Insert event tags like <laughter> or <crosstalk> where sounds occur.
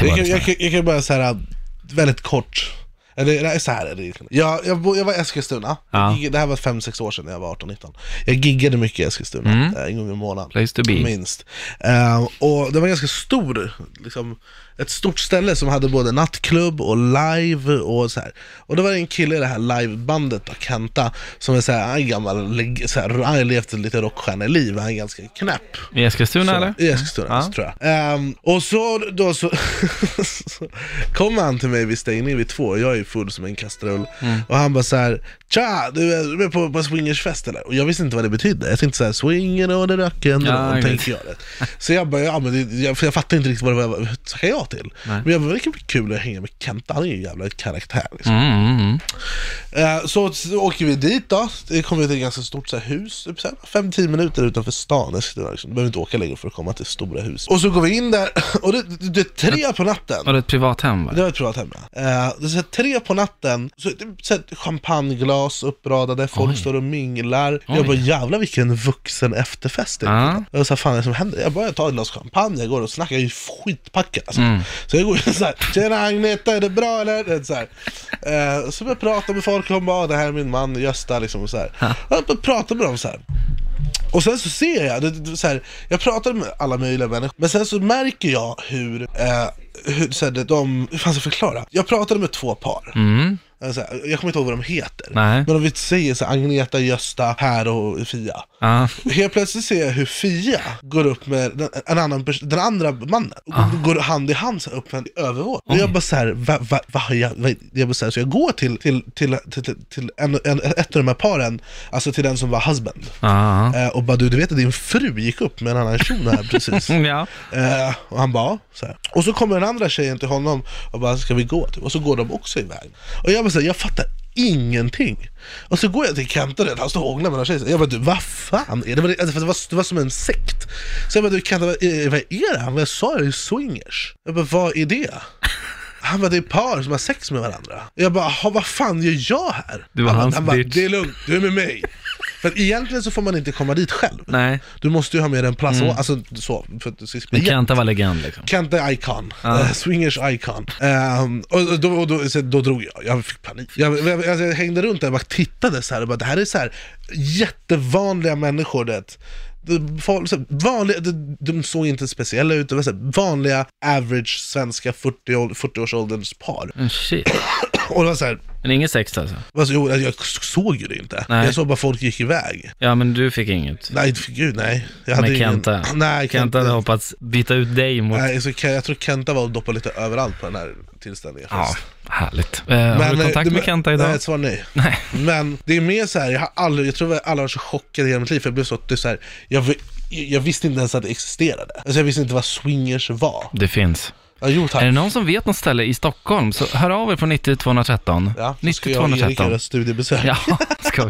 Jag jag, jag kan bara säga väldigt kort. Eller nej, så här är det jag, jag, bo- jag var i Eskilstuna. Ja. Giggade- Det här var 5-6 år sedan när jag var 18-19. Jag giggade mycket i Eskilstuna, Mm. eh, en gång i månaden. Place to be. Minst. Eh, och det var ganska stor, liksom, ett stort ställe som hade både nattklubb och live och så här. Och då var det en kille i det här livebandet, då, Kenta, som är så här, han är gammal, leg- så här, han har levt ett lite rockstjärneliv, han är ganska knäpp. I Eskilstuna eller? I Eskilstuna, Ja. så tror jag. Ehm, och så, då så, <laughs> så kom han till mig vid stängning vid två, jag är full som en kastrull. Mm. Och han bara så här: Tja, du är, är på, på swingersfest eller? Och jag visste inte vad det betydde. Jag tänkte såhär, swingen och det rocken, Ja, och jag tänker jag det. Så jag bara, ja men det, jag, för jag fattade inte riktigt vad det var, vad tackade jag till? Nej. Men jag bara, det kan bli kul att hänga med Kenta, han är ju en jävla karaktär liksom. Mm, mm. Eh, Så, så åker vi dit då, det kommer till ett ganska stort så här, hus, typ 5-10 minuter utanför stan. Eskilstuna, Liksom. Du behöver inte åka längre för att komma till stora hus. Och så går vi in där, <laughs> och det, det, det är tre på natten. Var det ett privat hem va? Det var ett privat hem ja. Eh, Det är här, tre på natten, så, så här, champagneglas uppradade, folk Oj. står och minglar. Oj. Jag bara jävlar vilken vuxen efterfest det är. Ja. Jag sa fan är det som händer? Jag bara jag tar ett glas champagne, jag går och snackar, jag är ju skitpackad alltså. Mm. Så jag går in såhär, tjena Agneta är det bra eller? Så, här. Eh, så jag prata med folk, och bara, "Ah, det här är min man Gösta liksom och så här. Jag börjar prata med dem så här. Och sen så ser jag, det, så här, jag pratar med alla möjliga människor, men sen så märker jag hur, eh, hur så här, de, hur fan ska jag förklara? Jag pratade med två par. Mm. Så här, jag kommer inte ihåg vad de heter. Nej. Men om vi säger så här, Agneta, Gösta, Per och Fia. Ja. Helt plötsligt ser jag hur Fia går upp med den, en annan den andra mannen. Och Går hand i hand så här upp med en övervåning. Och jag bara såhär, va, va, va, har jag, va, jag bara så, här, så jag går till, till, till, till, till, till en, en, ett av de här paren, alltså till den som var husband. Ja. Eh, och bara du, du vet att din fru gick upp med en annan shuno här precis. <laughs> Ja. Eh, och han bara, så här. Och så kommer den andra tjejen till honom och bara, ska vi gå? Typ. Och så går de också iväg. Och jag bara så här, jag fattar ingenting. Och så går jag till du vet, han står och hånglar med några tjejer. Jag bara, du, vad fan är det? Var, alltså, det, var, det var som en sekt. Så jag bara, du vad är, vad är det? Han bara, jag sa det, det är swingers. Jag bara, vad är det? Han bara, det är par som har sex med varandra. Jag bara, "Jaha, vad fan gör jag här? Du var han, bara- hans han bara, det är lugnt, du är med mig. För att egentligen så får man inte komma dit själv. Nej. Du måste ju ha med en plats, alltså så, för att det ska Men Kenta var legend liksom. Kenta Icon, Ja. Eh, swingers icon. Ehm, och då, och då, så då drog jag, jag fick panik. Jag, jag, jag, jag hängde runt där och bara tittade så här, och bara, det här är så här jättevanliga människor det. De, folk, vanliga, de, de såg inte speciella ut, det var så här, vanliga average svenska 40 ål- 40-årsålderns par. Mm, shit. Och det var så här, Men inget sex alltså? alltså, jo, jag såg ju det inte. Nej. Jag såg bara folk gick iväg. Ja men du fick inget. Nej, gud nej. Jag hade Men ingen- Kenta? <clears throat> Nej, Kenta hade hoppats byta ut dig mot... Nej, så jag tror Kenta var och doppade lite överallt på den här tillställningen. Ja, härligt. Eh, har du eh, kontakt det- med Kenta Nej, idag? ett svar nej. <laughs> Nej. Men det är mer så här, jag har aldrig, jag tror att alla var så chockade i hela mitt liv, för jag blev så, det är så här, jag, jag visste inte ens att det existerade. Alltså jag visste inte vad swingers var. Det finns. Ja, jo tack. Är det någon som vet något ställe i Stockholm så hör av er på 90 213. Ja, så 90 ska jag och Erik 213. göra studiebesök. Ja, <laughs> ska.